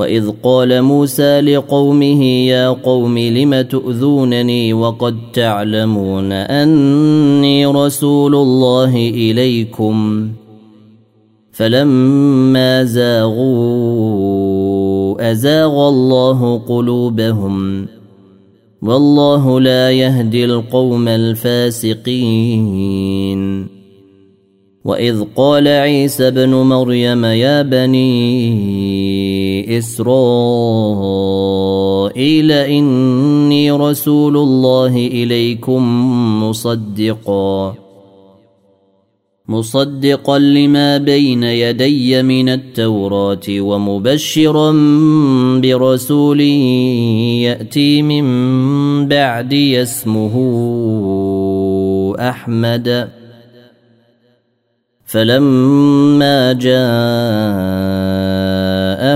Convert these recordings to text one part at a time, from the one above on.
واذ قال موسى لقومه يا قوم لم تؤذونني وقد تعلمون اني رسول الله اليكم فلما زاغوا ازاغ الله قلوبهم والله لا يهدي القوم الفاسقين واذ قال عيسى ابن مريم يا بني إسرائيل إني رسول الله إليكم مصدقا. مصدقا لما بين يدي من التوراة ومبشرا برسول يأتي من بعدي اسمه أحمد. فلما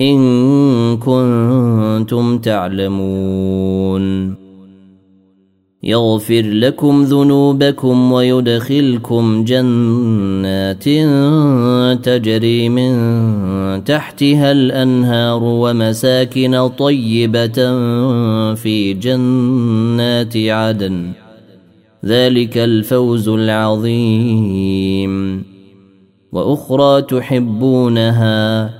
إن كنتم تعلمون. يغفر لكم ذنوبكم ويدخلكم جنات تجري من تحتها الأنهار ومساكن طيبة في جنات عدن. ذلك الفوز العظيم. وأخرى تحبونها.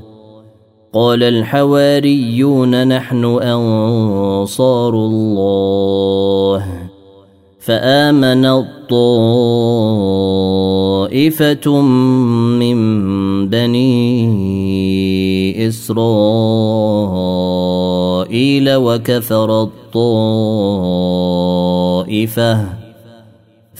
قال الحواريون نحن أنصار الله. فآمن الطائفة من بني إسرائيل وكفر الطائفة.